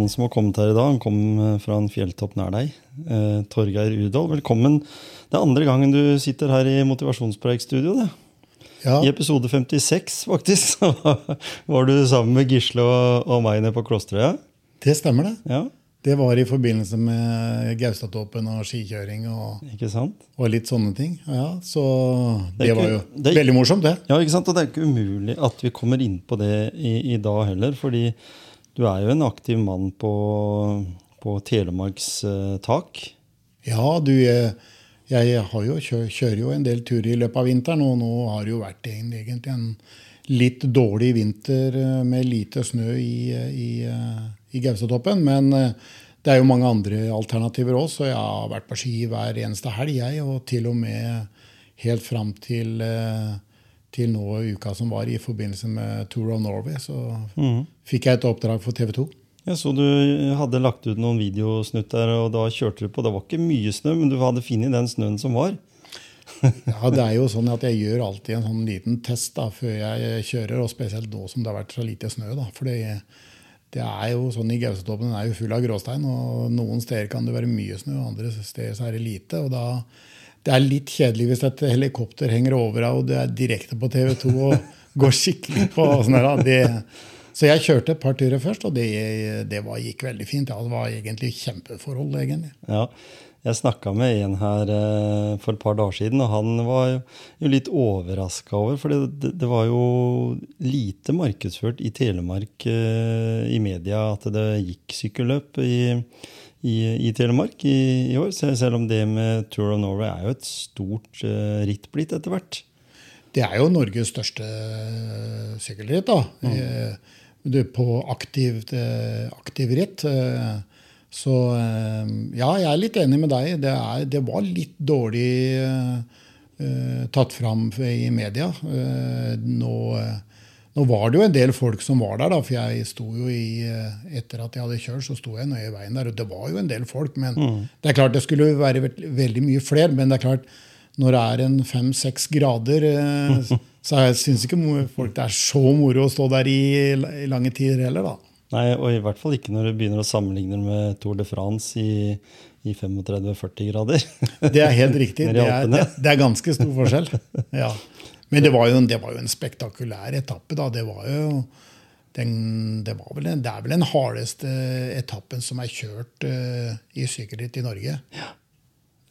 Han som har kommet her i dag, han kom eh, fra en fjelltopp nær deg. Eh, Torgeir Udal, velkommen. Det er andre gangen du sitter her i motivasjonspreikstudio. det. Ja, I episode 56, faktisk, så var du sammen med Gisle og, og meg nede på Klosterøya. det stemmer det. Ja, Det var i forbindelse med Gaustatoppen og skikjøring og, ikke sant? og litt sånne ting. Ja, så Det det var ikke- jo det er- veldig morsomt, det. Ja, ikke sant? Og det er ikke umulig at vi kommer inn på det i, i dag heller, fordi du er jo en aktiv mann på, på Telemarks eh, tak. Ja, du, jeg, jeg jo, kjø, kjører jo en del turer i løpet av vinteren, og nå har det jo vært en, egentlig en litt dårlig vinter eh, med lite snø i, i, eh, i Gaustatoppen. Men det er jo mange andre alternativer òg, så jeg har vært på ski hver eneste helg, jeg. Og til og med helt fram til, eh, til nå uka som var, i forbindelse med Tour of Norway, så fikk jeg et oppdrag for TV 2. Jeg så du hadde lagt ut noen videosnutter, og da kjørte du på. Det var ikke mye snø, men du hadde funnet den snøen som var. Ja, det er jo sånn at Jeg gjør alltid en sånn liten test da, før jeg kjører, og spesielt nå som det har vært så lite snø. da, for det, det er jo sånn i Gaustatoppen er jo full av gråstein, og noen steder kan det være mye snø, andre steder så er det lite. og da Det er litt kjedelig hvis et helikopter henger over deg, og du er direkte på TV 2 og går skikkelig på sånn det, Så jeg kjørte et par turer først, og det, det var, gikk veldig fint. Ja, det var egentlig kjempeforhold, egentlig. Ja, jeg snakka med en her eh, for et par dager siden, og han var jo, litt overraska over For det, det var jo lite markedsført i Telemark eh, i media at det gikk sykkelløp i, i, i Telemark i, i år. Selv om det med Tour of Norway er jo et stort uh, ritt blitt etter hvert. Det er jo Norges største uh, sykkelritt, da. Mm. Uh, du, På aktivt, uh, aktiv ritt. Så ja, jeg er litt enig med deg. Det, er, det var litt dårlig tatt fram i media. Nå, nå var det jo en del folk som var der, da, for jeg sto jo i eh, Etter at jeg hadde kjørt, så sto jeg nøye i veien der, og det var jo en del folk. Men det er klart det skulle være veldig mye flere. Men det er klart, når det er en fem-seks grader, eh, så jeg syns ikke folk det er så moro å stå der i, i lange tider heller, da. Nei, og i hvert fall ikke når du begynner å sammenligne med Tour de France i, i 35-40 grader. Det er helt riktig. Det er, det, det er ganske stor forskjell. Ja. Men det var, jo en, det var jo en spektakulær etappe. da. Det var jo den, det, var en, det er vel den hardeste etappen som er kjørt uh, i sykkelritt i Norge. Ja, og-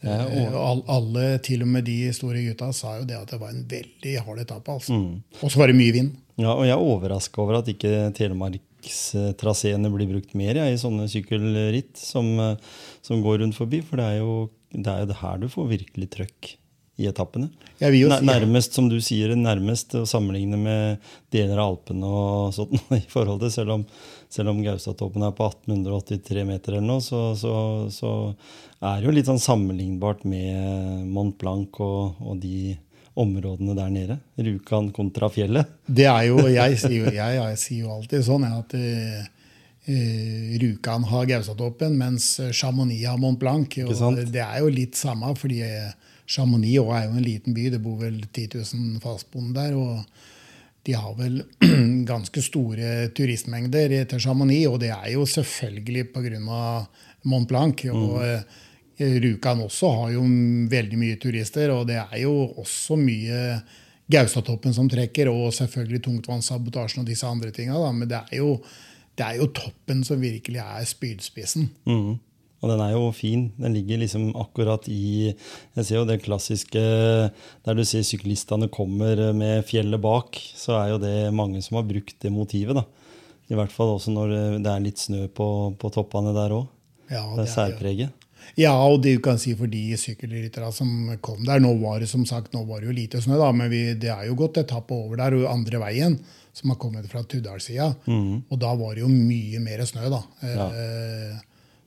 Eh, all, alle, til og med de store gutta, sa jo det at det var en veldig hard etappe. altså. Mm. Og så var det mye vind. Ja, og jeg er overraska over at ikke telemarkstraseene blir brukt mer ja, i sånne sykkelritt som, eh, som går rundt forbi. For det er jo det, er det her du får virkelig trøkk i etappene. Si, Nærmest, som du sier, nærmest å sammenligne med deler av Alpene og sånt. i forhold til, Selv om, selv om Gaustatoppen er på 1883 meter eller noe, så, så, så er det jo litt sånn sammenlignbart med Mont Blanc og, og de områdene der nede. Rjukan kontra fjellet. Det er jo, jeg sier jo, jeg, jeg sier jo alltid sånn at eh, Rjukan har Gaustatoppen, mens Chamonix har Mont Blanc. Og det er jo litt samme, fordi eh, Chamonix er jo en liten by. Det bor vel 10 000 fastboende der. og de har vel ganske store turistmengder til Chamonix, og det er jo selvfølgelig pga. Mont Blanc. og mm. Rjukan også har jo veldig mye turister, og det er jo også mye Gaustatoppen som trekker, og selvfølgelig tungtvannssabotasjen og disse andre tinga. Men det er, jo, det er jo toppen som virkelig er spydspissen. Mhm. Og den er jo fin. Den ligger liksom akkurat i Jeg ser jo det klassiske der du ser syklistene kommer med fjellet bak, så er jo det mange som har brukt det motivet. da. I hvert fall også når det er litt snø på, på toppene der òg. Ja, Det er særpreget. Ja, og det du kan si for de sykkelryttere som kom der Nå var det som sagt, nå var det jo lite snø, da, men vi, det er jo gått etappe over der, og andre veien, som har kommet fra Tuddalssida. Og da var det jo mye mer snø, da. Eh,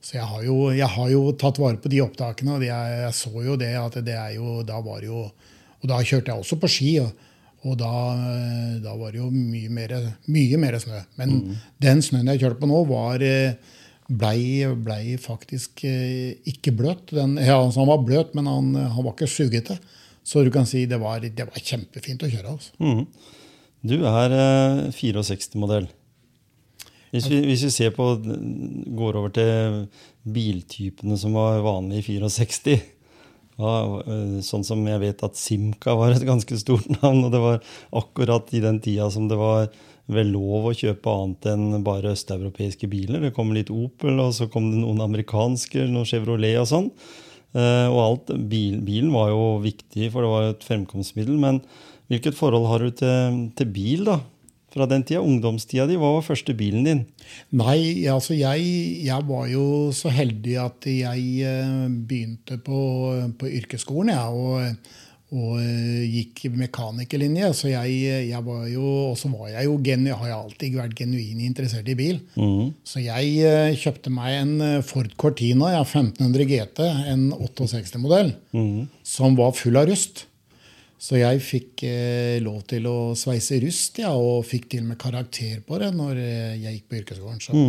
så jeg har, jo, jeg har jo tatt vare på de opptakene, og jeg, jeg så jo det at det er jo Da var det jo Og da kjørte jeg også på ski. og og da, eh, da var det jo mye mer, mye mer snø. Men den snøen jeg kjørte på nå, var, eh, blei, ble faktisk eh, ikke bløt. Den, ja, altså han var bløt, men han, han var ikke sugete. Så du kan si det var, det var kjempefint å kjøre. Altså. Mm. Du er eh, 64-modell. Hvis, vi- hvis vi ser på, går over til biltypene som var vanlige i 64 ja, eh, Sånn som jeg vet at Simca var et ganske stort navn. Og det var akkurat i den tida som det var vel lov å kjøpe annet enn bare østeuropeiske biler. Det kom litt Opel, og så kom det noen amerikanske, noen Chevrolet og sånn. Eh, Og alt, bil, bilen var jo viktig, for det var et fremkomstmiddel. Men hvilket forhold har du til, til bil da? Fra den tida, ungdomstida di, hva var første bilen din? Nei, altså jeg, jeg var jo så heldig at jeg eh, begynte på, på yrkesskolen, jeg, og, og eh, gikk mekanikerlinje. Så jeg, jeg var jo, og så var jeg jo genu, har jeg alltid vært genuin interessert i bil. Så jeg eh, kjøpte meg en Ford Cortina, ja, 1500 GT, en 68-modell, som var full av rust. Så jeg fikk eh, lov til å sveise rust, ja, og fikk til og med karakter på det når eh, jeg gikk på yrkesskolen. Så.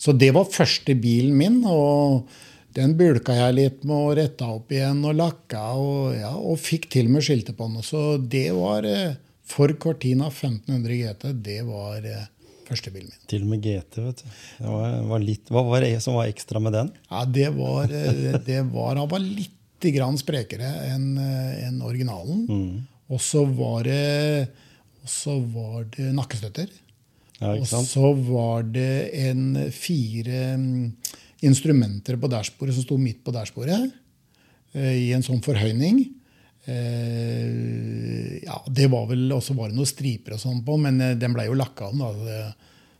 så det var første bilen min, og den bulka jeg litt med og retta opp igjen og lakka, og, ja, og fikk til og med skilte på den. Så det var eh, for Cortina 1500 GT, det var eh, første bilen min. Til og med GT, vet du. Var, var litt, hva var det som var ekstra med den? Ja, det var, eh, det var Han var litt grann sprekere enn en originalen. originalen. Og så var det og så var det nakkestøtter. Ja, Og ikke sant? så var det en fire mm, instrumenter på dashbordet som sto midt på dashbordet, eh, i en sånn forhøyning. Eh, ja, det var vel, også var det noen striper og sånn på, men eh, den ble jo lakka om. da,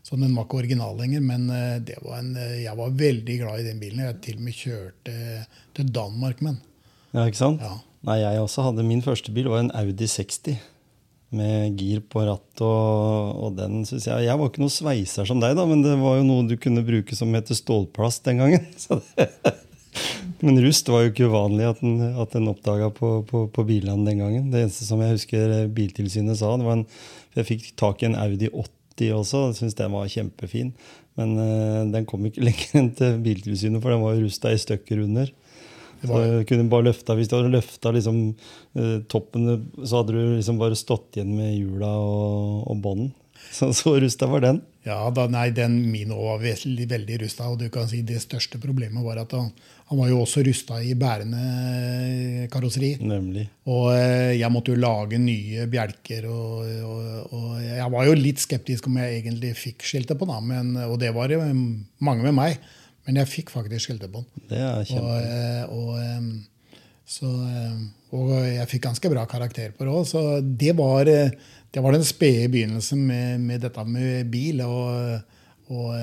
så den var ikke original lenger. Men eh, det var en, eh, jeg var veldig glad i den bilen. Jeg til og med kjørte til Danmark med den. Ja, ikke sant? Ja. Nei, jeg også hadde Min første bil var en Audi 60. Med gir på ratt og, og den synes jeg Jeg var ikke noe sveiser som deg, da, men det var jo noe du kunne bruke som heter stålplast den gangen. Men rust var jo ikke uvanlig at den, at den oppdaga på, på, på bilene den gangen. Det eneste som jeg husker Biltilsynet sa, det var en Jeg fikk tak i en Audi 80 også, og syntes den var kjempefin. Men uh, den kom ikke lenger enn til Biltilsynet, for den var jo rusta i stykker under. Så jeg kunne bare løfta, Hvis du hadde løfta liksom, eh, toppen, så hadde du liksom bare stått igjen med hjula og, og bånden. Så, så rusta var den. Ja, da, nei, den min òg var veldig, veldig rusta. Og du kan si det største problemet var at han, han var jo også rusta i bærende karosseri. Nemlig. Og eh, jeg måtte jo lage nye bjelker. Og, og, og jeg var jo litt skeptisk om jeg egentlig fikk skiltet på den, men, og det var jo mange med meg. Men jeg fikk faktisk skiltet. Det er Og, kjempe... eh, og, så, og jeg fikk ganske bra karakter på det òg. Så det var, eh, det var den spede begynnelsen med, med dette med bil. Og, og,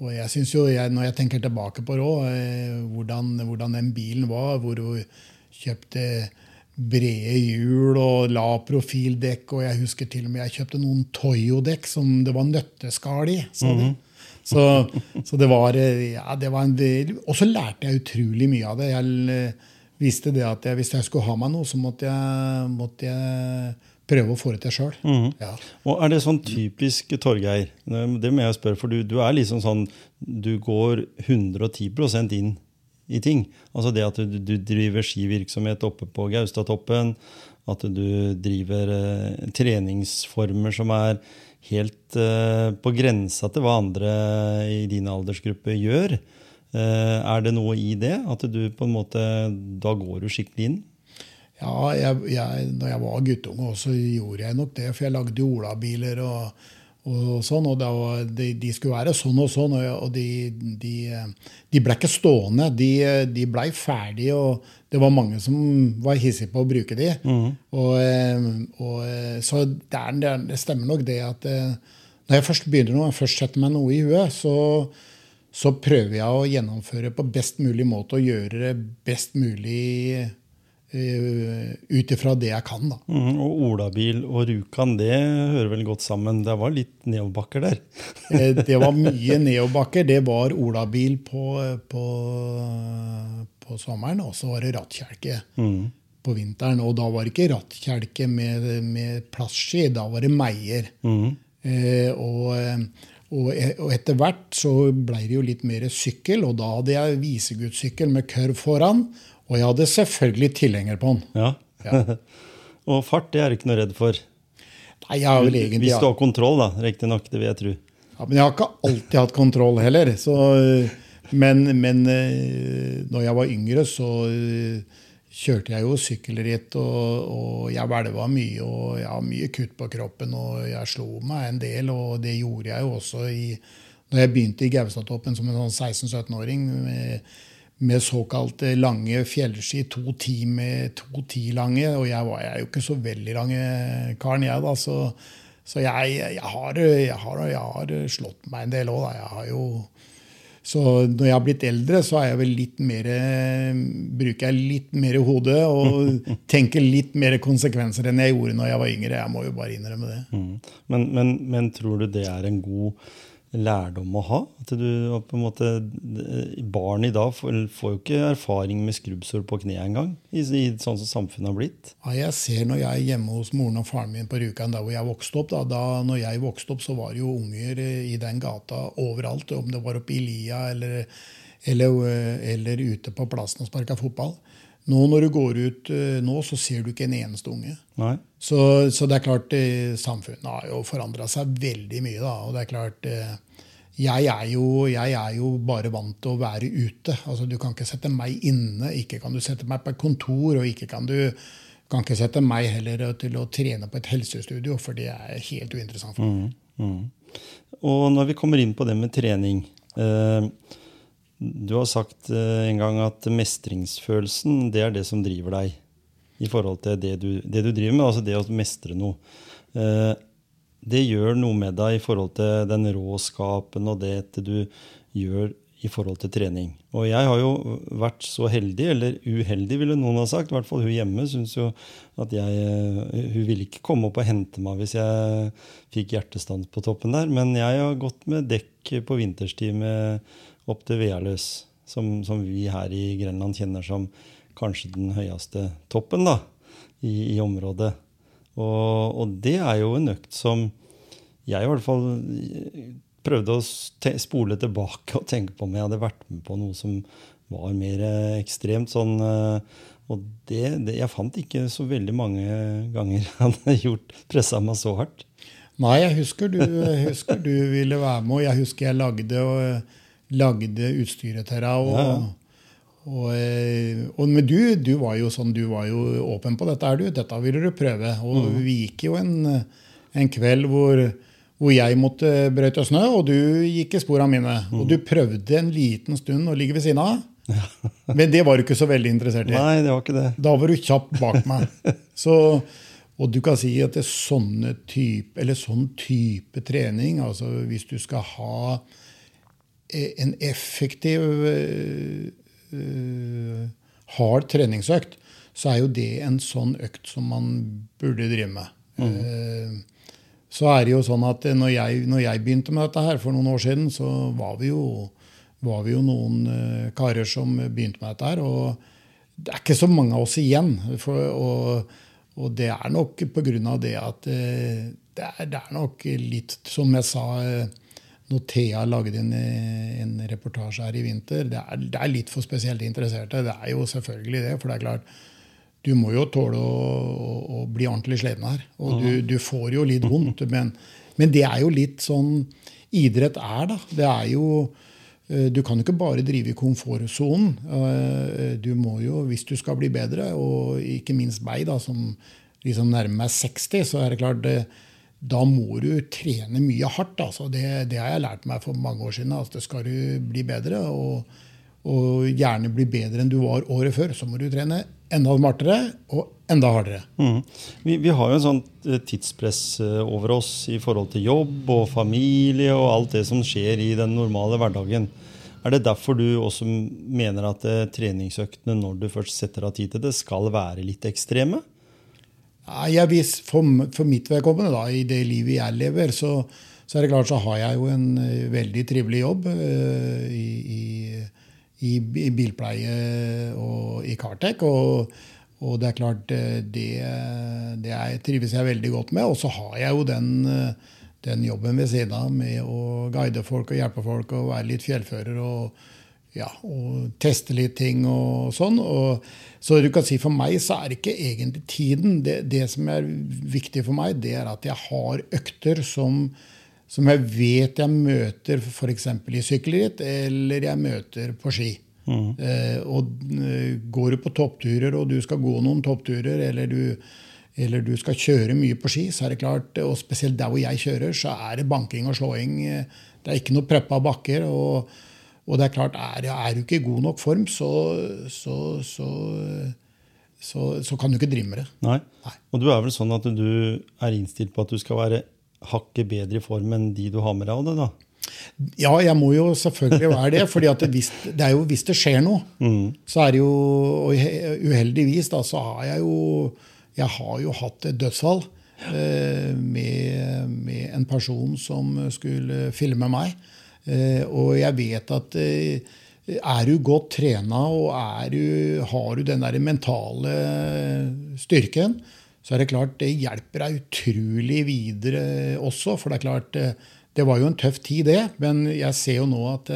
og jeg synes jo, jeg, når jeg tenker tilbake på det òg, hvordan, hvordan den bilen var, hvor hun kjøpte brede hjul og la profildekk, og jeg husker til og med jeg kjøpte noen Toyo-dekk som det var nøtteskall i. sa de. Så, så det var, ja, det var en del Og så lærte jeg utrolig mye av det. Jeg eh, visste det at jeg, hvis jeg skulle ha meg noe, så måtte jeg, måtte jeg prøve å få det til sjøl. Ja. Og er det sånn typisk Torgeir? Det må jeg spørre, for du, du er liksom sånn Du går 110% inn i ting. Altså det at du, du driver skivirksomhet oppe på Gaustatoppen, at du driver eh, treningsformer som er helt eh, på grensa til hva andre i din aldersgruppe gjør. Eh, er det noe i det? At du på en måte Da går du skikkelig inn? Ja, jeg, jeg, når jeg var guttunge, så gjorde jeg nok det. For jeg lagde jo olabiler og, og sånn. Og da, de, de skulle være sånn og sånn, og, de, de, de ble ikke stående. De, de blei ferdige, og det var mange som var hissige på å bruke de. Og, eh, og, eh, så det, er, det, er, stemmer nok det at eh, når jeg først begynner noe, først setter meg noe i huet, så så prøver jeg å gjennomføre på best mulig måte og gjøre det best mulig ut ifra det jeg kan. da. Mm, og olabil og Rjukan, det hører vel godt sammen. Det var litt nedoverbakker der? Eh, det var mye nedoverbakker. Det var olabil på, på, på sommeren, og så var det rattkjelke Mm. på vinteren. Og da var det ikke rattkjelke med, med plastski, da var det meier. Mm. Eh, og, og, og etter hvert så ble det jo litt mer sykkel, og da hadde jeg visegudssykkel med kørv foran. Og jeg hadde selvfølgelig tilhenger på den. Ja. Ja. og fart det er du ikke noe redd for? Nei, jeg har vel egentlig... Hvis du har kontroll, da. Riktignok, det vil jeg tro. Ja, men jeg har ikke alltid hatt kontroll heller. Så, men, men eh, når jeg var yngre, så eh, kjørte jeg jo sykkelritt, og, og jeg hvelva mye. Og jeg har mye kutt på kroppen, og jeg slo meg en del. Og det gjorde jeg jo også i, når jeg begynte i Gaustatoppen som en sånn 16-17-åring. med med såkalt lange fjellski, to ti med to ti lange. Og jeg var jeg er jo ikke så veldig lange karen, jeg, da. Så, så jeg, jeg, har, jeg, har, jeg, har, slått meg en del òg, da. Jeg har jo Så når jeg har blitt eldre, så er jeg vel litt mer Bruker jeg litt mer hodet og tenker litt mer konsekvenser enn jeg gjorde når jeg var yngre. Jeg må jo bare innrømme det. Mm. Men, men, men tror du det er en god lærdom å ha. At du på en måte, Barn i dag får, får jo ikke erfaring med skrubbsår på kneet engang. I, i sånn som samfunnet har blitt. Ja, jeg ser når jeg er hjemme hos moren og faren min på Rjukan, der hvor jeg vokste opp. Da, da når jeg vokste opp, så var det jo unger i den gata overalt. Om det var oppe i lia eller, eller, eller ute på plassen og sparka fotball. Nå når du går ut nå, så ser du ikke en eneste unge. Så, så, det er klart, samfunnet har jo forandra seg veldig mye. da, og det er klart, jeg er, jo, jeg er jo bare vant til å være ute. altså Du kan ikke sette meg inne, ikke kan du sette meg på et kontor, og ikke kan du kan ikke sette meg heller til å trene på et helsestudio, for det er helt uinteressant for meg. Mm, mm. Og når vi kommer inn på det med trening eh, Du har sagt eh, en gang at mestringsfølelsen det er det som driver deg i forhold til det du, det du driver med, altså det å mestre noe. Eh, det gjør noe med deg i forhold til den råskapen og det du gjør i forhold til trening. Og jeg har jo vært så heldig, eller uheldig, ville noen ha sagt. I hvert fall hun hjemme syns jo at jeg Hun ville ikke komme opp og hente meg hvis jeg fikk hjertestans på toppen der. Men jeg har gått med dekk på vinterstid med opp til Vealøs, som, som vi her i Grenland kjenner som kanskje den høyeste toppen da, i, i området. Og, og, det er jo en økt som jeg i hvert fall prøvde å spole tilbake og tenke på om jeg hadde vært med på noe som var mer ekstremt. sånn, Og det, det, jeg fant ikke så veldig mange ganger jeg hadde gjort pressa meg så hardt. Nei, jeg husker, du, husker du ville være med, og jeg husker jeg lagde, og, lagde utstyret til deg. og... Ja. Og, og, men du, du, var jo sånn, du var jo åpen på dette. er du, Dette ville du prøve. Og mm. vi gikk jo en, en kveld hvor, hvor, jeg måtte brøyte snø, og du gikk i sporene mine. Mm. Og du prøvde en liten stund å ligge ved siden av. Ja. men det var du ikke så veldig interessert i. Nei, det var ikke det. Da var du kjapp bak meg. Så, og du kan si at det er sånne type, eller sånn type trening, altså hvis du skal ha en effektiv uh, hard treningsøkt, så er jo det en sånn økt som man burde drive med. Mm. Uh, så er det jo sånn at når jeg, når jeg, begynte med dette her for noen år siden, så var vi jo, var vi jo noen uh, karer som begynte med dette her. Og det er ikke så mange av oss igjen. For, og, og, det er nok pga. det at det er, det er nok litt, som jeg sa når Thea lagde en, en, reportasje her i vinter. Det er, det er, litt for spesielt interesserte. Det er jo selvfølgelig det. For det er klart, du må jo tåle å, å, å bli ordentlig sliten her. Og du, du, får jo litt vondt. Men, men, det er jo litt sånn idrett er, da. Det er jo Du kan ikke bare drive i komfortsonen. Du må jo, hvis du skal bli bedre, og ikke minst meg, da, som liksom nærmer meg 60, så er det klart det, da må du trene mye hardt. Altså. Det, det, har jeg lært meg for mange år siden. Altså, skal du bli bedre, og, og, gjerne bli bedre enn du var året før, så må du trene enda smartere og enda hardere. Mm. Vi, vi, har jo en sånn tidspress over oss i forhold til jobb og familie og alt det som skjer i den normale hverdagen. Er det derfor du også mener at eh, treningsøktene, når du først setter av tid til det, skal være litt ekstreme? Jeg vis, for, for mitt vedkommende, da, i det livet jeg lever, så, så er det klart så har jeg jo en eh, veldig trivelig jobb uh, i, i, i, bilpleie og i Cartec. Og, og, det er klart, det, det er, trives jeg veldig godt med. Og så har jeg jo den, den, jobben ved siden av med å guide folk og hjelpe folk og være litt fjellfører. og ja, og teste litt ting og sånn. Og, så du kan si for meg så er det ikke egentlig tiden. Det, det som er viktig for meg, det er at jeg har økter som, som jeg vet jeg møter f.eks. i sykkelritt, eller jeg møter på ski. Mm. Eh, og eh, går du på toppturer, og du skal gå noen toppturer, eller du, eller du skal kjøre mye på ski, så er det klart, og spesielt der hvor jeg kjører, så er det banking og slåing. Det er ikke noe preppa bakker. og og det er klart, er, er du ikke i god nok form, så, så, så, så, kan du ikke drive med det. Nei. Nei. Og du er vel sånn at du er innstilt på at du skal være hakket bedre i form enn de du har med deg av det, da? Ja, jeg må jo selvfølgelig være det. fordi det, det, er jo hvis det skjer noe, mm. så er det jo Og uheldigvis, da, så har jeg jo Jeg har jo hatt et dødsfall eh, med, med, en person som skulle filme meg. Eh, og jeg vet at eh, er du godt trena og du, har du den der mentale styrken, så er det klart det hjelper deg utrolig videre også. For det er klart, eh, det var jo en tøff tid, det. Men jeg ser jo nå at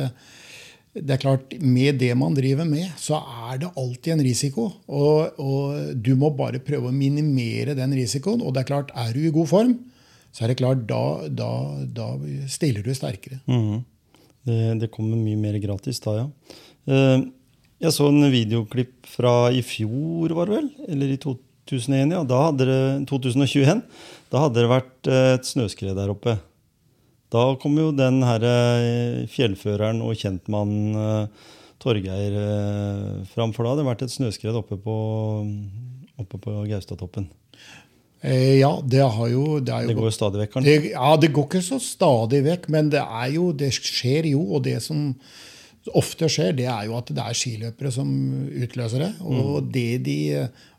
det er klart, med det man driver med, så er det alltid en risiko. Og, og, du må bare prøve å minimere den risikoen. Og det er klart, er du i god form, så er det klart, da, da, da stiller du sterkere. Mm. Det, det kommer mye mer gratis da, ja. Eh, jeg så en videoklipp fra i fjor, var det vel? Eller i 2001, ja. Da hadde det, 2021. Da hadde det vært eh, et snøskred der oppe. Da kom jo den her eh, fjellføreren og kjentmannen Torgeir fram, for da hadde det vært et snøskred oppe på, oppe på Gaustatoppen. Eh, ja, det har jo Det, jo, det går jo stadig vekk? Det, ja, det går ikke så stadig vekk, men det, er jo, det skjer jo. Og det som ofte skjer, det er jo at det er skiløpere som utløser det. Og mm. det de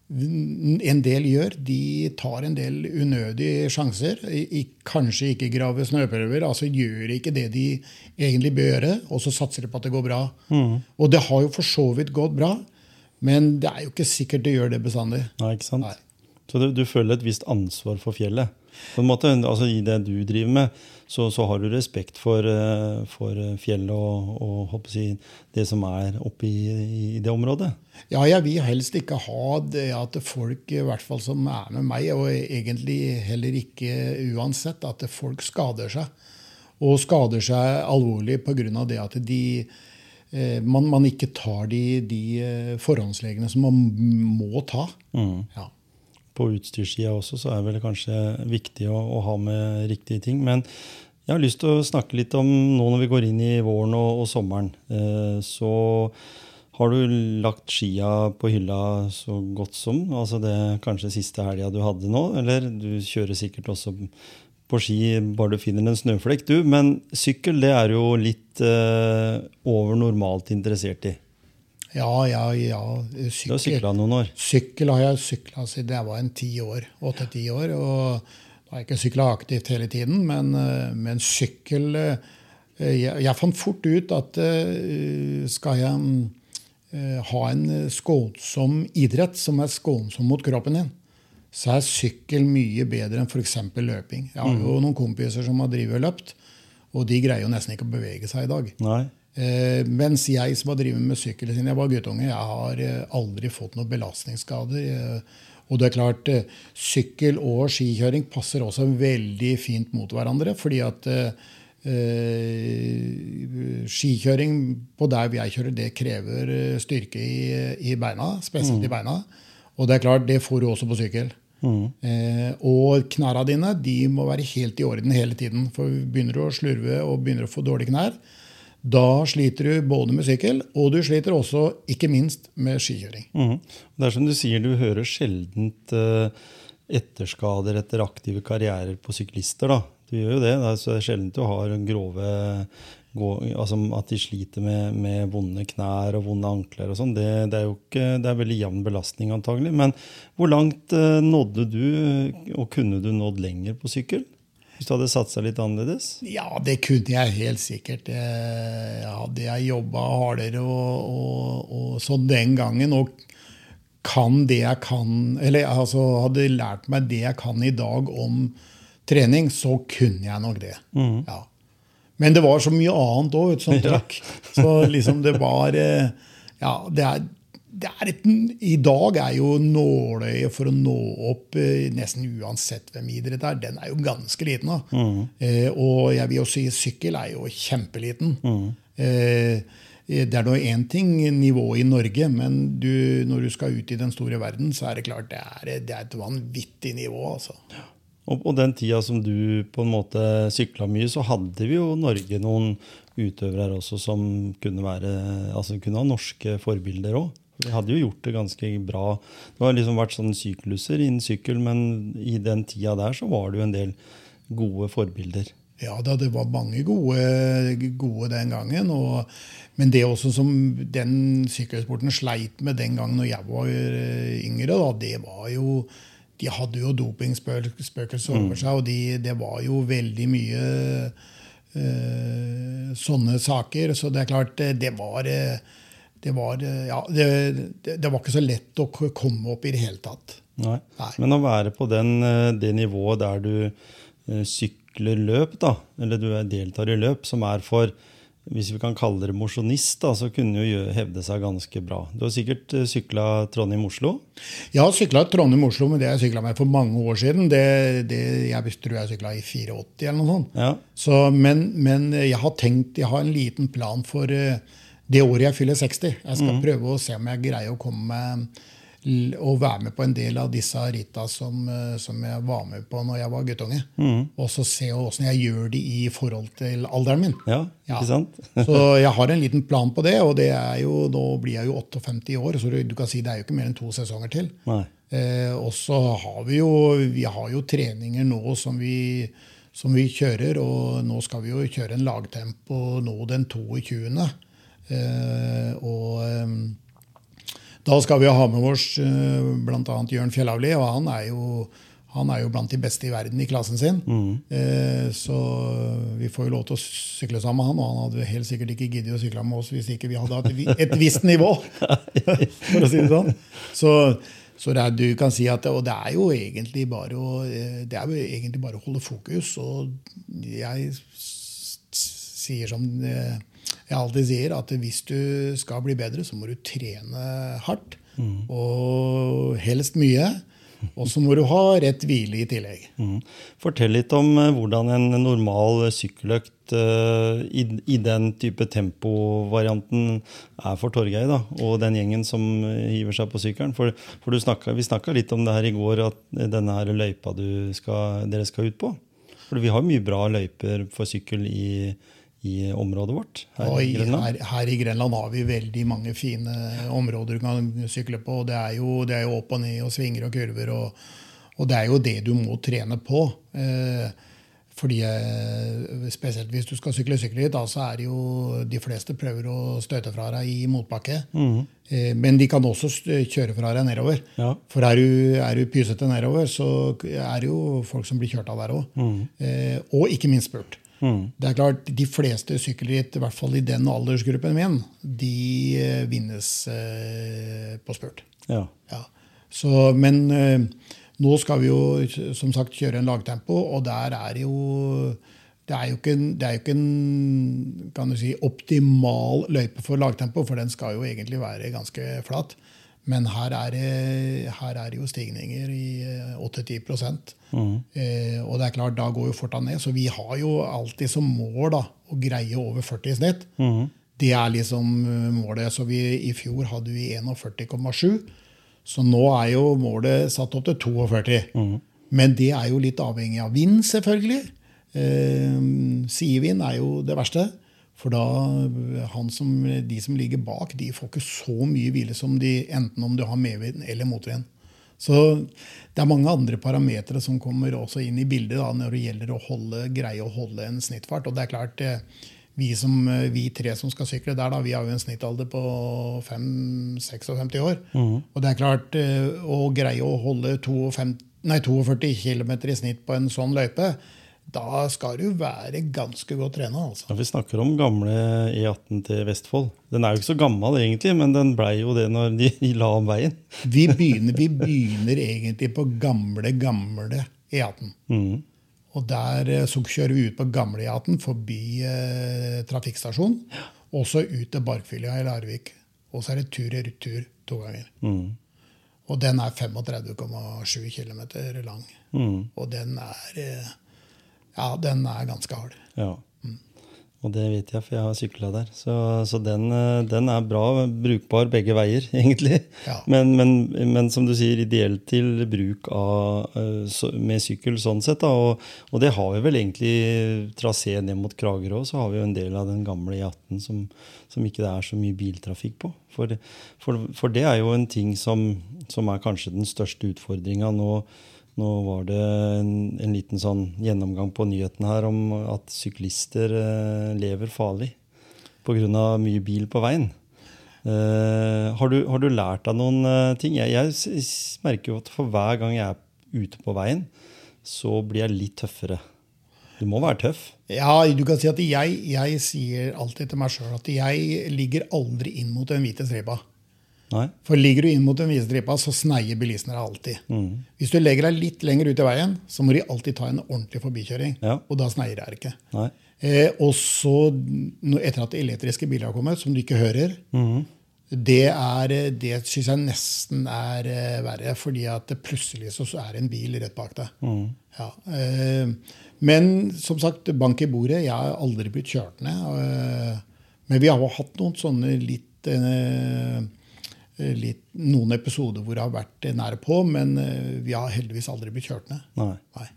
en del gjør, de tar en del unødige sjanser. I, kanskje ikke grave snøprøver. altså Gjør ikke det de egentlig bør gjøre, og så satser de på at det går bra. Mm. Og det har jo for så vidt gått bra, men det er jo ikke sikkert det gjør det bestandig. Nei, ikke sant? Nei. Så du, du, føler et visst ansvar for fjellet. På en måte, altså I det du driver med, så, så har du respekt for, eh, for fjellet og, og si, det som er oppe i, i, det området? Ja, jeg vil helst ikke ha det at folk i hvert fall som er med meg, og egentlig heller ikke uansett, at folk skader seg. Og skader seg alvorlig pga. det at de eh, man, man, ikke tar de, de eh, forhåndslegene som man må ta. Mm. Ja på utstyrssida også, så er det vel kanskje viktig å, å, ha med riktige ting. Men jeg har lyst til å snakke litt om nå når vi går inn i våren og, og sommeren. Eh, så har du lagt skia på hylla så godt som? Altså det kanskje siste helga du hadde nå? Eller du kjører sikkert også på ski bare du finner en snøflekk, du. Men sykkel det er jo litt eh, over normalt interessert i. Ja, ja, ja. Sykkel, du har sykla noen år? Sykkel har jeg sykla siden jeg var en ti år. Åtte-ti år. Og da har jeg ikke sykla aktivt hele tiden, men, eh, men sykkel eh, jeg, jeg, fant fort ut at eh, skal jeg ha en skånsom idrett som er skånsom mot kroppen din, så er sykkel mye bedre enn f.eks. løping. Jeg har jo mm. noen kompiser som har drevet og løpt, og de greier jo nesten ikke å bevege seg i dag. Nei. Eh, mens jeg som har drevet med sykkel siden jeg var guttunge, jeg har eh, aldri fått noen belastningsskader. Eh, og det er klart, sykkel og skikjøring passer også veldig fint mot hverandre. fordi at skikjøring på der jeg kjører, det krever styrke i, i beina. Spesielt mm. i beina. Og det er klart, det får du også på sykkel. Mm. Eh, og knærne dine de må være helt i orden hele tiden. For begynner du å slurve og begynner å få dårlige knær, da sliter du både med sykkel, og du sliter også ikke minst med skikjøring. Mm. Det er som du sier, du hører sjelden uh, etterskader etter aktive karrierer på syklister. da. Du gjør jo det. Det er sjelden du har grove, altså at de sliter med, med, vonde knær og vonde ankler og sånn, det, det, er jo ikke, det er veldig jevn belastning antagelig. Men hvor langt eh, nådde du, og kunne du nådd lenger på sykkel? Hvis du hadde satsa litt annerledes? Ja, det kunne jeg helt sikkert. Jeg Hadde jeg jobba hardere og, og, og, sånn den gangen og kan det jeg kan, eller altså hadde lært meg det jeg kan i dag om trening, så kunne jeg nok det. Mm. Ja. Men det var så mye annet òg som trakk. Så liksom det var eh, Ja, det er et, I dag er jo nåløyet for å nå opp eh, nesten uansett hvem idrett er, den er jo ganske liten. da. Mm. Eh, og jeg vil jo si sykkel er jo kjempeliten. Mm. Eh, det er nå én ting nivået i Norge, men du, når du skal ut i den store verden, så er det klart det er, det er et vanvittig nivå. altså. Og på den tida som du på en måte sykla mye, så hadde vi jo Norge noen utøvere også som kunne, være, altså kunne ha norske forbilder òg. Vi hadde jo gjort det ganske bra. Det har liksom vært sånne sykluser innen sykkel, men i den tida der så var det jo en del gode forbilder. Ja da, det var mange gode, gode den gangen. Og, men det også som den sykkelsporten sleit med den gangen når jeg var yngre, da, det var jo de hadde jo dopingspøkelser over mm. seg, og de, det var jo veldig mye uh, sånne saker. Så det er klart, det var det var, ja, det, det, var ikke så lett å komme opp i det hele tatt. Nei. Nei. Men å være på den, eh, det nivået der du eh, sykler løp, da, eller du deltar i løp, som er for hvis vi kan kalle det mosjonist, så kunne jo hevde seg ganske bra. Du har sikkert eh, sykla Trondheim-Oslo? Jeg har sykla Trondheim-Oslo, men det jeg sykla med for mange år siden. Det, det, jeg tror jeg sykla i 84 eller noe sånt. Ja. Så, men, men, jeg har tenkt, jeg har en liten plan for uh, det året jeg fyller 60. Jeg skal mm. prøve å se om jeg greier å komme med å være med på en del av disse rita som, eh, som jeg var med på når jeg var guttunge. Mm. Og så se åssen jeg gjør det i forhold til alderen min. Ja, ikke ja. sant? så jeg har en liten plan på det, og det er jo, nå blir jeg jo 58 år, så du kan si det er jo ikke mer enn to sesonger til. Eh, og så har vi jo, vi har jo treninger nå som vi, som vi kjører, og nå skal vi jo kjøre en lagtempo nå den 22. Eh, og eh, da skal vi ha med oss uh, bl.a. Jørn Fjellavli, og han er, jo, han er jo blant de beste i verden i klassen sin. Mm. Eh, så vi får jo lov til å sykle sammen med han, og han hadde helt sikkert ikke giddet å sykle med oss hvis ikke vi hadde hatt et visst nivå. for å si det sånn. Så, så det er, du kan si at, og det er jo egentlig bare å, det er jo egentlig bare å holde fokus. Og jeg sier som jeg alltid sier at hvis du skal bli bedre, så må du trene hardt. Mm. Og helst mye. Og så må du ha rett hvile i tillegg. Mm. Fortell litt om uh, hvordan en normal sykkeløkt uh, i, i, den type tempovarianten er for Torgeir da, og den gjengen som hiver seg på sykkelen. For, for snakket, vi snakka litt om det her i går, at denne her løypa skal, dere skal ut på. For vi har mye bra løyper for sykkel i i området vårt? Her, i Grenland? Her, her, i Grenland har vi veldig mange fine områder du kan sykle på. Det er jo, det er jo opp og ned og svinger og kurver. Og, og, det er jo det du må trene på. Eh, fordi eh, Spesielt hvis du skal sykle sykkelritt, så er det jo de fleste prøver å støte fra deg i motbakke. Mm. Eh, men de kan også kjøre fra deg nedover. Ja. For er du, er du pysete nedover, så er det jo folk som blir kjørt av der òg. Mm. Eh, og ikke minst spurt. Mm. Det er klart, De fleste sykkelritt, i hvert fall i den aldersgruppen min, de eh, vinnes eh, på spurt. Ja. ja. Så, men eh, nå skal vi jo som sagt kjøre en lagtempo, og der er jo det er jo ikke, det er jo ikke en kan du si, optimal løype for lagtempo, for den skal jo egentlig være ganske flat. Men her er, det, her er det jo stigninger i 8-10 mm. eh, Og det er klart, da går jo fortan ned. Så vi har jo alltid som mål da, å greie over 40 i snitt. Mm. Det er liksom eh, målet. Så vi, i fjor hadde vi 41,7. Så nå er jo målet satt opp til 42. Mm. Men det er jo litt avhengig av vind, selvfølgelig. Eh, Sidevind er jo det verste. For da som, de som ligger bak, de får ikke så mye hvile som de enten om du har medvind eller motvind. Så det er mange andre parametere som kommer også inn i bildet da, når det gjelder å holde, greie å holde en snittfart. Og det er klart, eh, vi, som, eh, vi tre som skal sykle der, da, vi har jo en snittalder på 5-56 år. Og det er klart, eh, å greie å holde 52, nei, 42 km i snitt på en sånn løype, da skal du være ganske godt trena. Altså. Ja, Vi snakker om gamle E18 til Vestfold. Den er jo ikke så gammel egentlig, men den blei jo det når de la om veien. Vi begynner, vi begynner egentlig på gamle, gamle E18. Mm. Og der eh, så kjører vi ut på gamle E18 forbi eh, trafikkstasjonen. Og så ut til Barkfylja i Larvik. Og så er det tur i retur to ganger. Mm. Og den er 35,7 km lang. Mm. Og den er eh, Ja, den er ganske hard. Ja. Og det vet jeg, for jeg har sykla der. Så, så den, eh, den er bra, brukbar begge veier, egentlig. Ja. Men, men, men som du sier, ideelt til bruk av, eh, med sykkel sånn sett. Da. Og, og det har vi vel egentlig trasé ned mot Kragerø, så har vi jo en del av den gamle E18 som, som ikke det er så mye biltrafikk på. For, for, for det er jo en ting som, som er kanskje den største utfordringa nå. Nå var det en, en liten sånn gjennomgang på nyhetene her om at syklister eh, lever farlig pga. mye bil på veien. Eh, har, du, har du lært deg noen eh, ting? Jeg, jeg merker jo at for hver gang jeg er ute på veien, så blir jeg litt tøffere. Du må være tøff. Ja, du kan si at jeg, jeg sier alltid til meg sjøl at jeg ligger aldri inn mot den hvite stripa. Nei? For ligger du inn mot den hvite stripa, så sneier bilistene deg alltid. Mm. Hvis du legger deg litt lenger ut i veien, så må de alltid ta en ordentlig forbikjøring. Ja. Og da sneier det ikke. Nei? Eh, og så, etter at elektriske biler har kommet, som du ikke hører, mm. det, er, eh, det syns jeg nesten er eh, verre. Fordi at det plutselig så så er det en bil rett bak deg. Mm. Ja, eh, men som sagt, bank i bordet. Jeg har aldri blitt kjørt ned. Eh, men vi har jo hatt noen sånne litt eh, Litt, noen episoder hvor det har vært nære på, men eh, vi har heldigvis aldri blitt kjørt ned. Nei. Nei.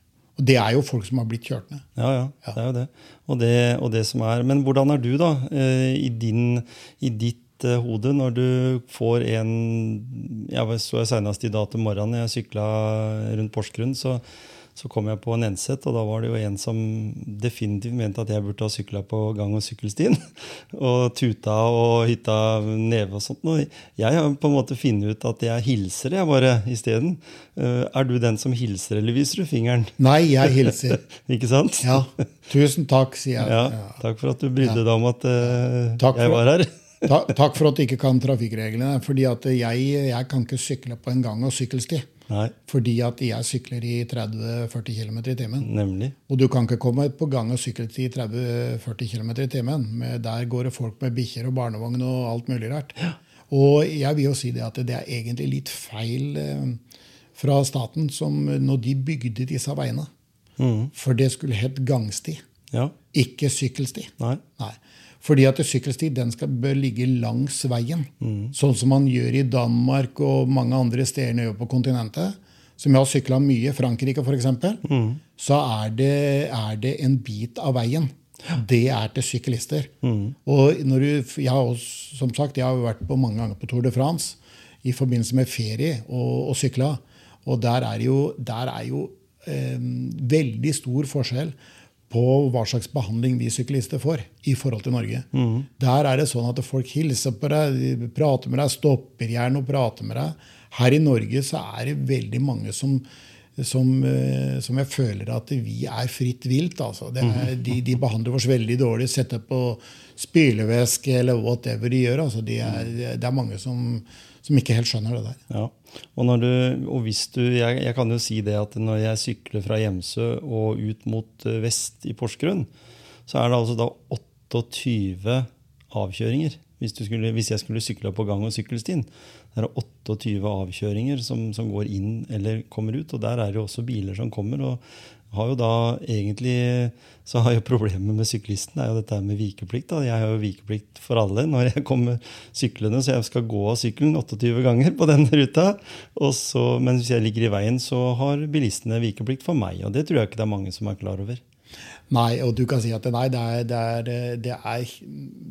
Og det er jo folk som har blitt kjørt ned. Ja, ja, det er jo det. Og, det. og det som er Men hvordan er du, da, eh, i, din, i ditt eh, hode når du får en Jeg så senest i dag til morgenen, jeg sykla rundt Porsgrunn, så, så kom jeg på en Enseth, og da var det jo en som definitivt mente at jeg burde ha sykla på gang- og sykkelstien. Og tuta og hytta neve og sånt. Og jeg har på en måte funnet ut at jeg hilser, jeg bare, isteden. Eh, Er du den som hilser, eller viser du fingeren? Nei, jeg hilser. Ikke sant? Ja. Tusen takk, sier jeg. Ja, takk for at du brydde deg om at uh, jeg var her. Takk for at du ikke kan trafikkreglene. fordi jeg, jeg kan ikke sykle på en gang- og sykkelsti. Nei, Fordi at jeg sykler i 30-40 km i timen. nemlig. Og du kan ikke komme på gang- og sykle i 30-40 km i timen. Men Der går det folk med bikkjer og barnevogn og alt mulig rart. Og jeg vil jo si det at det er egentlig litt feil eh, fra staten som når de bygde disse veiene. Mm. For det skulle hett gangsti, Ja. ikke sykkelsti. Nei. Nei. Fordi at sykkelsti den skal, bør ligge langs veien. Sånn som man gjør i Danmark og mange andre steder på kontinentet. Som jeg har sykla mye, Frankrike f.eks., mm. så er det, er det en bit av veien. Det er til syklister. Og når du, jeg har også, som sagt, jeg har vært på mange ganger på Tour de France i forbindelse med ferie og, og sykla. Og der er jo, der er jo eh, veldig stor forskjell på hva slags behandling vi syklister får i forhold til Norge. Der er det sånn at folk hilser på deg, de prater med deg, stopper gjerne og prater med deg. Her i Norge så er det veldig mange som, som, eh, som jeg føler at vi er fritt vilt. Altså. Det er, de, de behandler oss veldig dårlig, setter på spylevæske eller whatever de gjør. Altså. De er, det er mange som, som ikke helt skjønner det der. Ja. Og, når du, og hvis du jeg, jeg kan jo si det at når jeg sykler fra Hjemsø og ut mot eh, vest i Porsgrunn, så er det altså da 28 avkjøringer. Hvis, skulle, hvis jeg skulle sykla på gang- og sykkelstien. Det er 28 avkjøringer som, som går inn eller kommer ut. Og der er det jo også biler som kommer. og har jo da egentlig så har jo Problemet med syklisten er jo dette med vikeplikt. da. Jeg har jo vikeplikt for alle når jeg kommer syklende, så jeg skal gå av sykkelen 28 ganger på den ruta. Så, men hvis jeg ligger i veien, så har bilistene vikeplikt for meg. Og det tror jeg ikke det er mange som er klar over. Nei, og du kan si at nei, det, er, det, er, det, er,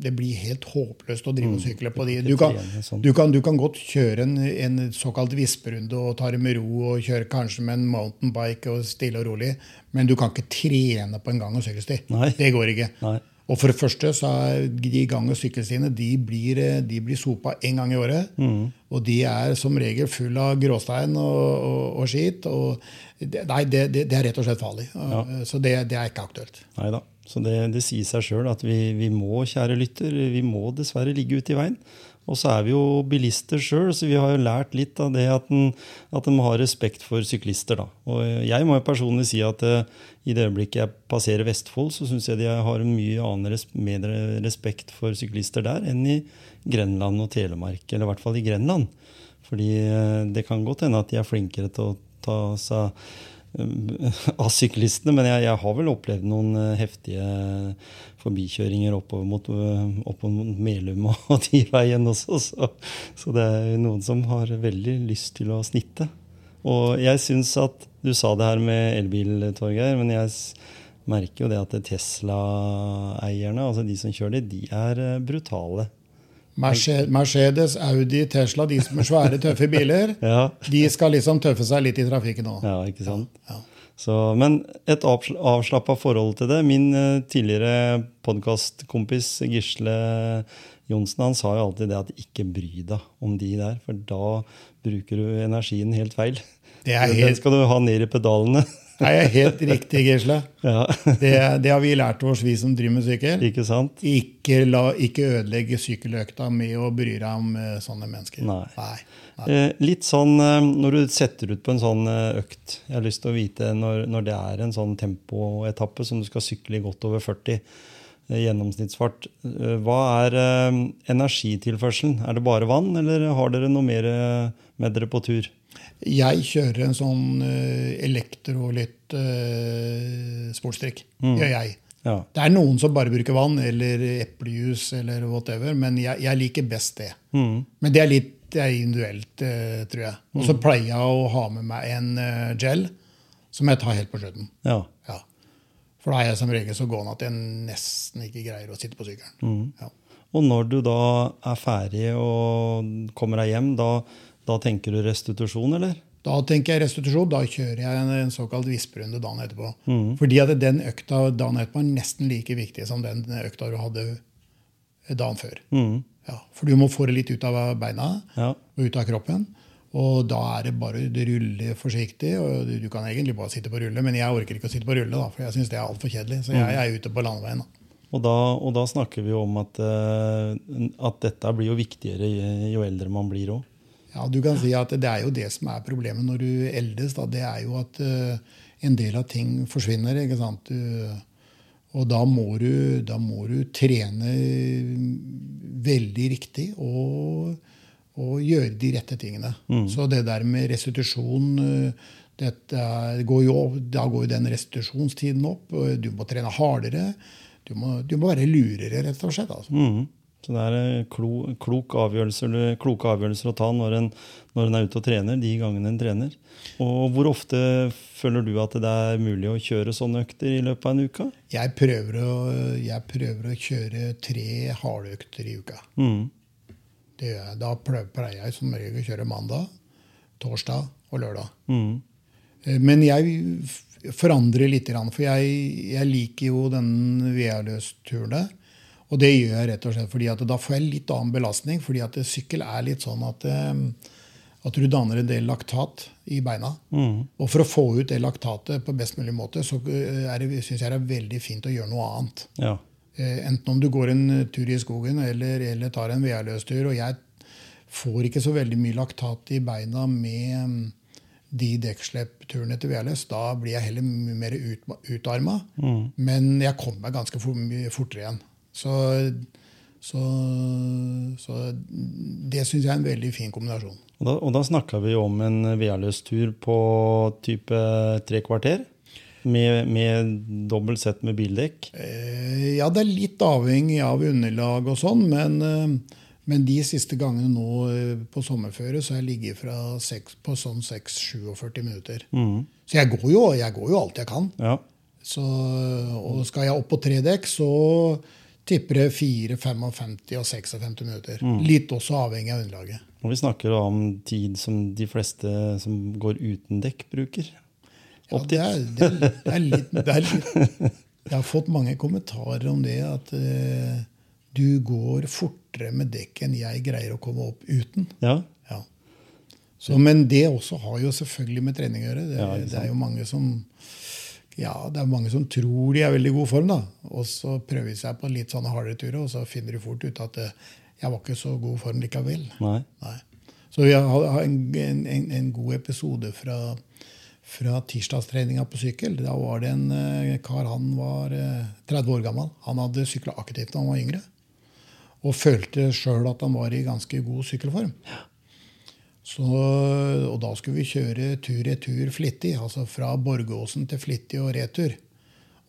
det blir helt håpløst å drive og sykle på de. Du kan, sånn. du kan, du kan godt kjøre en, en såkalt visperunde og ta det med ro og kjøre kanskje med en mountainbike og stille og rolig, men du kan ikke trene på en gang- og sykkelsti. Det går ikke. Nei. Og for det første så er de gang- og sykkelstiene de blir, eh, de blir sopa én gang i året. Og de er som regel full av gråstein og, og, og skit. Og det, nei, det, det, det er rett og slett farlig. Så det, det er ikke aktuelt. Neida. Så det, det sier seg sjøl at vi, vi må, kjære lytter, vi må dessverre ligge ute i veien. Og så er vi jo bilister sjøl, så vi har jo lært litt av det at en, at en må ha respekt for syklister. da. Og jeg må jo personlig si at uh, i det øyeblikket jeg passerer Vestfold, så syns jeg de har mye annen res mer respekt for syklister der enn i Grenland og Telemark. Eller i hvert fall i Grenland. Fordi uh, det kan godt hende at de er flinkere til å ta seg av syklistene, men jeg, jeg, har vel opplevd noen uh, heftige forbikjøringer oppover mot, uh, oppover mot Melum og, de veiene også. Så, så, det er noen som har veldig lyst til å snitte. Og jeg syns at Du sa det her med elbil, Torgeir, men jeg merker jo det at Tesla-eierne, altså de som kjører det, de er brutale. Mercedes, Audi, Tesla, de som er svære, tøffe biler, ja. de skal liksom tøffe seg litt i trafikken òg. Ja, ikke sant? Ja. Så, men et avslappa forhold til det. Min uh, tidligere podkastkompis Gisle Johnsen han sa jo alltid det at ikke bry deg om de der, for da bruker du energien helt feil. Det helt... Den skal du ha ned i pedalene. Nei, Det er helt riktig, Gisle. Ja. det, det, har vi lært oss, vi som driver med sykkel. Ikke sant? Ikke, la, ikke ødelegge sykkeløkta med å bry deg om uh, sånne mennesker. Nei. Nei. Eh, litt sånn eh, når du setter ut på en sånn eh, økt Jeg har lyst til å vite når, når det er en sånn tempoetappe som du skal sykle i godt over 40 gjennomsnittsfart. Hva er energitilførselen? Er det bare vann, eller har dere noe mer med dere på tur? Jeg kjører en sånn elektrolytt uh, sportsdrikk. Mm. Gjør jeg. Ja. Det er noen som bare bruker vann eller eplejus eller whatever, men jeg, jeg liker best det. Mm. Men det er litt det er individuelt, uh, tror jeg. Og så mm. pleier jeg å ha med meg en uh, gel som jeg tar helt på slutten. Ja. ja. For da er jeg som regel så gående at jeg nesten ikke greier å sitte på sykkelen. Mm. Ja. Og når du da er ferdig og kommer deg hjem, da, da, tenker du restitusjon, eller? Da tenker jeg restitusjon. Da kjører jeg en, en såkalt visperunde dagen etterpå. Mm. Fordi at den økta dagen etterpå er nesten like viktig som den økta du hadde dagen før. Mm. Ja, for du må få det litt ut av beina ja. og ut av kroppen. Og da er det bare å rulle forsiktig. og Du kan egentlig bare sitte på rulle, men jeg orker ikke å sitte på rulle, da, for jeg syns det er altfor kjedelig. Så jeg, mm. jeg, er ute på landeveien. Da. Og, da, og da, snakker vi om at, uh, at dette blir jo viktigere jo eldre man blir òg. Ja, du kan si at det er jo det som er problemet når du eldes. Da. Det er jo at uh, en del av ting forsvinner. ikke sant? Du, og da må, du, da må du trene veldig riktig og, og, gjøre de rette tingene. Mm. Så det der med restitusjon eh, dette, går jo, Da går jo den restitusjonstiden opp. Du må trene hardere. Du må, du må være lurere, rett og slett. Altså. Mm. Så det er eh, klo, klok avgjørelser, kloke avgjørelser å ta når en, når en, er ute og trener, de gangene en trener. Og Hvor ofte føler du at det er mulig å kjøre sånne økter i løpet av en uke? Jeg prøver å, jeg prøver å kjøre tre harde økter i uka. Mm. Det, da pleier jeg som regel å kjøre mandag, torsdag og lørdag. Mm. Eh, men jeg forandrer litt, for jeg, jeg liker jo den VA-løsturen. Og det gjør jeg rett og slett fordi at da får jeg litt annen belastning. fordi at sykkel er litt sånn at, eh, at du danner en del laktat i beina. Mm. Og for å få ut det laktatet på best mulig måte, så eh, syns jeg det er veldig fint å gjøre noe annet. Ja. Eh, enten om du går en tur i skogen eller, eller tar en VR-løstur. Og jeg får ikke så veldig mye laktat i beina med mm, de dekksleppturene til VLS. Da blir jeg heller mye mer ut, utarma. Mm. Men jeg kommer meg ganske fortere igjen. Så, så, så det syns jeg er en veldig fin kombinasjon. Og da, og da snakka vi om en VR-løs tur på type tre kvarter? Med, med dobbelt sett med bildekk? Eh, ja, det er litt avhengig av underlag og sånn. Men, eh, men, de siste gangene nå eh, på sommerføre så har jeg ligget fra 6, på sånn 6-47 minutter. Mm. Så jeg går, jo, jeg går, jo, alt jeg kan. Ja. Så, og skal jeg opp på tre dekk, så tipper det 4, 55 og 56 minutter. Mm. Litt også avhengig av underlaget. Og vi snakker om tid som de fleste som går uten dekk, bruker. Ja, det er, det, er, det, er litt, det, er litt, Jeg har fått mange kommentarer om det, at uh, du går fortere med dekk enn jeg greier å komme opp uten. Ja. Ja. Så, men det også har jo selvfølgelig med trening å gjøre. Det, Ja, det er jo mange som ja, det er mange som tror de er i veldig god form, da. Og så prøver de seg på litt sånne hardere turer, og så finner de fort ut at eh, jeg var ikke så god form likevel. Nei. Nei. Så vi har en, en, en, god episode fra, fra tirsdagstreninga på sykkel. Da var det en eh, kar, han var eh, 30 år gammel. Han hadde sykla aktivt da han var yngre. Og følte sjøl at han var i ganske god sykkelform. Så, og da skulle vi kjøre tur-retur flittig, altså fra Borgåsen til Flittig og retur.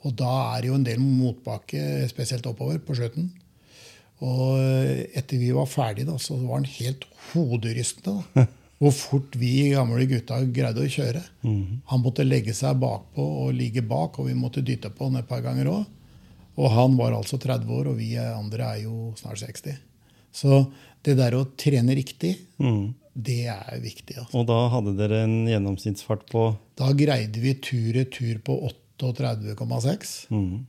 Og da er det jo en del motbakke, spesielt oppover på skjøten. Og etter vi var ferdige, da, så var den helt hoderystende. da. Hvor fort vi gamle gutta greide å kjøre. Han måtte legge seg bakpå og ligge bak, og vi måtte dytte på han et par ganger òg. Og han var altså 30 år, og vi andre er jo snart 60. Så det der å trene riktig, Mm. Det er viktig. Altså. Og da hadde dere en gjennomsnittsfart på Da greide vi tur-retur på 38,6. mm.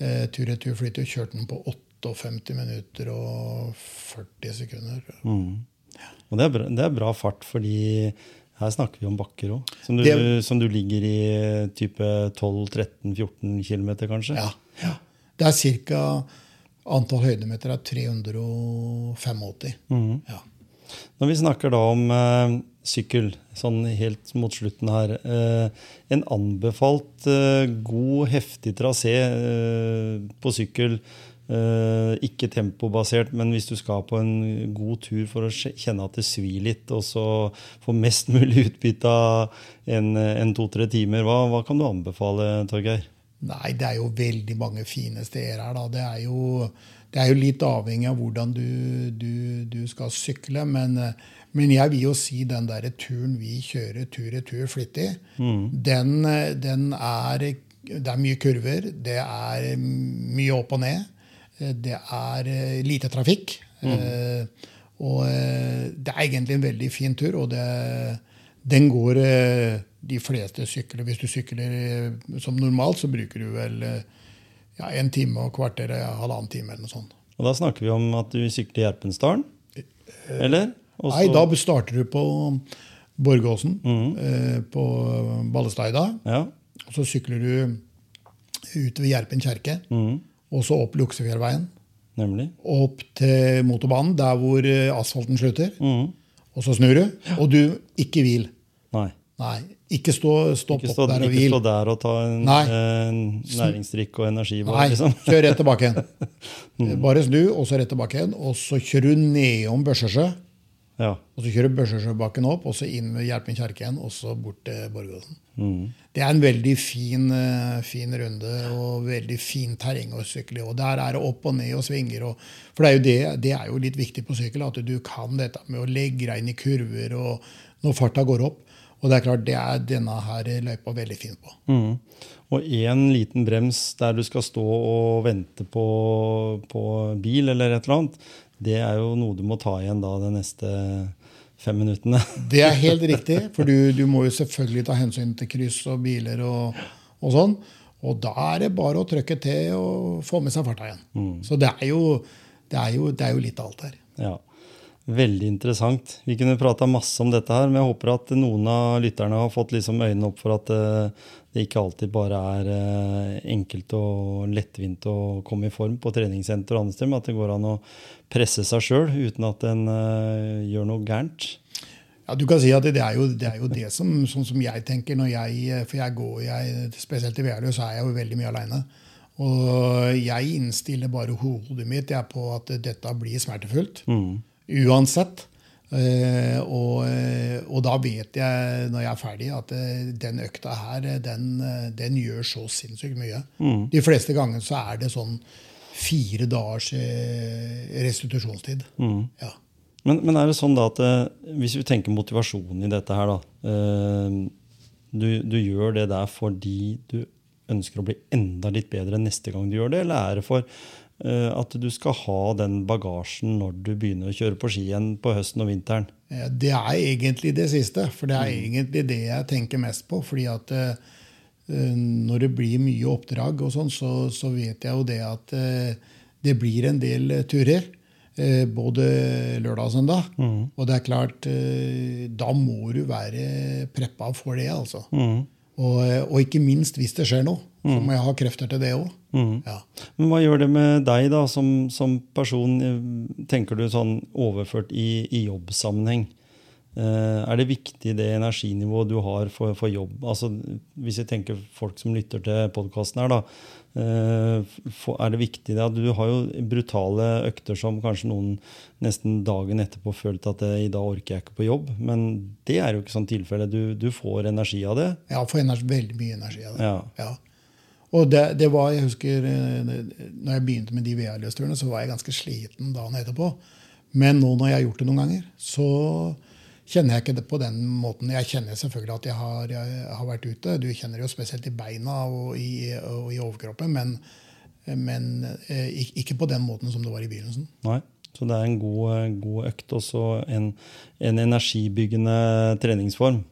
Eh, tur-retur flyt og kjørte den på 58 minutter og 40 sekunder. Mm. Og det er, bra, det er bra fart, fordi her snakker vi om bakker òg. Som, Det- som du ligger i type 12-13-14 km, kanskje? Ja, ja. Det er ca. antall høydemeter er 385. Mhm. Ja. Når vi snakker da om eh, sykkel, sånn helt mot slutten her eh, En anbefalt eh, god, heftig trasé eh, på sykkel, eh, ikke tempobasert, men hvis du skal på en god tur for å kjenne at det svir litt, og så få mest mulig utbytte av en, en to-tre timer, hva, hva kan du anbefale, Torgeir? Nei, det er jo veldig mange fine steder her. Da. Det, er jo, det er jo litt avhengig av hvordan du, du, du skal sykle. Men, men jeg vil jo si den der turen vi kjører tur-retur flittig, den, eh, den er Det er mye kurver. Det er mye opp og ned. Det er lite trafikk. eh, Og eh, det er egentlig en veldig fin tur. og det den går eh, de fleste sykler. Hvis du sykler som normalt, så bruker du vel ja, en time og kvarter, eh, halvannen time eller noe sånt. Og da snakker vi om at du sykler Gjerpensdalen, eller? Også... Nei, da starter du på Borgåsen, eh, på Ballesteida. Ja. Og så sykler du ut ved Gjerpen kjerke, mm. og så opp Luksefjellveien. Nemlig. Opp til motorbanen, der hvor eh, asfalten slutter. Mm. Og så snur du, og du ikke hvil. Nei. Nei, ikke stå, stopp Ikke stå, der og ikke stå der og ta en, Nei. en næringsdrikk og energibar, Nei, liksom. kjør rett tilbake igjen. Bare snu, og så rett tilbake igjen. Og så kjører du nedom Børsesjø. Ja. Og så kjører du Børsesjøbakken opp, og så inn ved Hjelpen kjerke igjen, og så bort til Borgåsen. Mm. Det er en veldig fin, eh, fin runde og veldig fint terreng å sykle i. Og der er det opp og ned og svinger. Og, for det er, det, det er jo litt viktig på sykkel, at du kan dette med å legge deg inn i kurver og når farta går opp. Og det er klart, det er denne her løypa veldig fin på. Mm. Og én liten brems der du skal stå og vente på, på bil eller et eller annet, det er jo noe du må ta igjen da de neste fem minuttene. Det er helt riktig, for du, du må jo selvfølgelig ta hensyn til kryss og biler og, og sånn. Og da er det bare å trykke til og få med seg farta igjen. Så det er, jo, det, er jo, det er jo litt av alt her. Ja. Veldig interessant. Vi kunne prata masse om dette her, men jeg håper at noen av lytterne har fått liksom øynene opp for at eh, det ikke alltid bare er eh, enkelt og lettvint å komme i form på treningssenter og andre steder, men at det går an å presse seg sjøl uten at en eh, gjør noe gærent. Ja, du kan si at det er jo det, er jo det som, sånn som jeg tenker når jeg For jeg går, jeg, spesielt i Vealøs, så er jeg jo veldig mye aleine. Og jeg innstiller bare hodet mitt jeg, på at dette blir smertefullt. Uansett. Eh, og, eh, og da vet jeg når jeg er ferdig, at eh, den økta her, den, den gjør så sinnssykt mye. De fleste ganger så er det sånn fire dagers restitusjonstid. restitusjonstid. Ja. Men, men er det sånn da at hvis vi tenker motivasjonen i dette her, da du, du gjør det der fordi du ønsker å bli enda litt bedre neste gang du gjør det, eller er det for at du skal ha den bagasjen når du begynner å kjøre på ski igjen på høsten og vinteren? Eh, Det er egentlig det siste. For det er egentlig det jeg tenker mest på. fordi at eh, eh, når det blir mye oppdrag, og sånn, så, så vet jeg jo det at eh, det blir en del eh, turer. eh, Både lørdag og søndag. Og det er klart, eh, da må du være preppa for det, altså. Og, eh, og ikke minst hvis det skjer noe, så må jeg ha krefter til det òg. Ja. Men hva gjør det med deg da, som, som person? eh, Tenker du sånn overført i, i jobbsammenheng? Eh, er det viktig det energinivået du har for, for jobb? Altså, hvis jeg tenker folk som lytter til podkasten her, da. eh, for- er det viktig det Du har jo brutale økter som kanskje noen nesten dagen etterpå følte at eh, i dag orker jeg ikke på jobb. Men det er jo ikke sånn tilfelle. Du, du får energi av det. Jeg får energi, veldig mye energi av det. Ja. Ja. Og det, det var, jeg husker, eh, når jeg begynte med de VR-løsturene, så var jeg ganske sliten dagen etterpå. Men nå når jeg har gjort det noen ganger, så kjenner jeg ikke det på den måten. Jeg kjenner selvfølgelig at jeg har, jeg har vært ute. Du kjenner det jo spesielt i beina og i, og i overkroppen, men, men eh, ikke på den måten som det var i begynnelsen. Nei. Så det er en god, eh, god økt, også en, en energibyggende treningsform.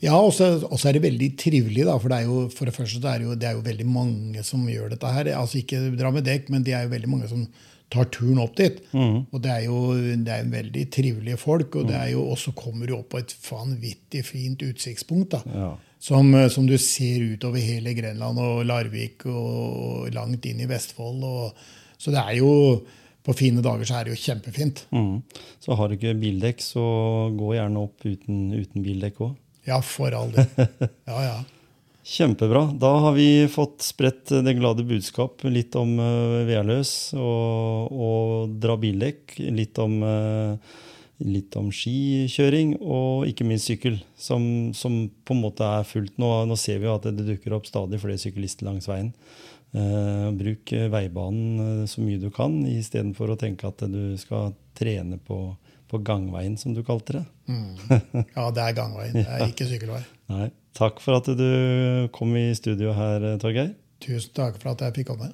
Ja, og så er det veldig trivelig, da, for det er jo, for det første det er jo, det er jo veldig mange som gjør dette her. Altså Ikke dekk, men det er jo veldig mange som tar turen opp dit. Og det er jo det er veldig trivelige folk, og det er jo også kommer du opp på et vanvittig fint utsiktspunkt. da. Ja. Som, som du ser utover hele Grenland og Larvik og langt inn i Vestfold. Og, så det er jo På fine dager så er det jo kjempefint. Mm. Så har du ikke bildekk, så gå gjerne opp uten, uten bildekk òg. Ja, for all del. Ja, ja. Kjempebra. Da har vi fått spredt det glade budskap. Litt om uh, VR-løs og, og dra bildekk. Litt om, eh, litt om skikjøring og ikke minst sykkel, som, som på en måte er fullt. Nå, nå ser vi jo at det dukker opp stadig flere syklister langs veien. Uh, bruk veibanen så mye du kan, istedenfor å tenke at du skal trene på, på gangveien, som du kalte det. ja, det er gangveien. Det er ikke sykkelvei. Nei. Takk for at du kom i studio her, Torgeir. Tusen takk for at jeg fikk komme.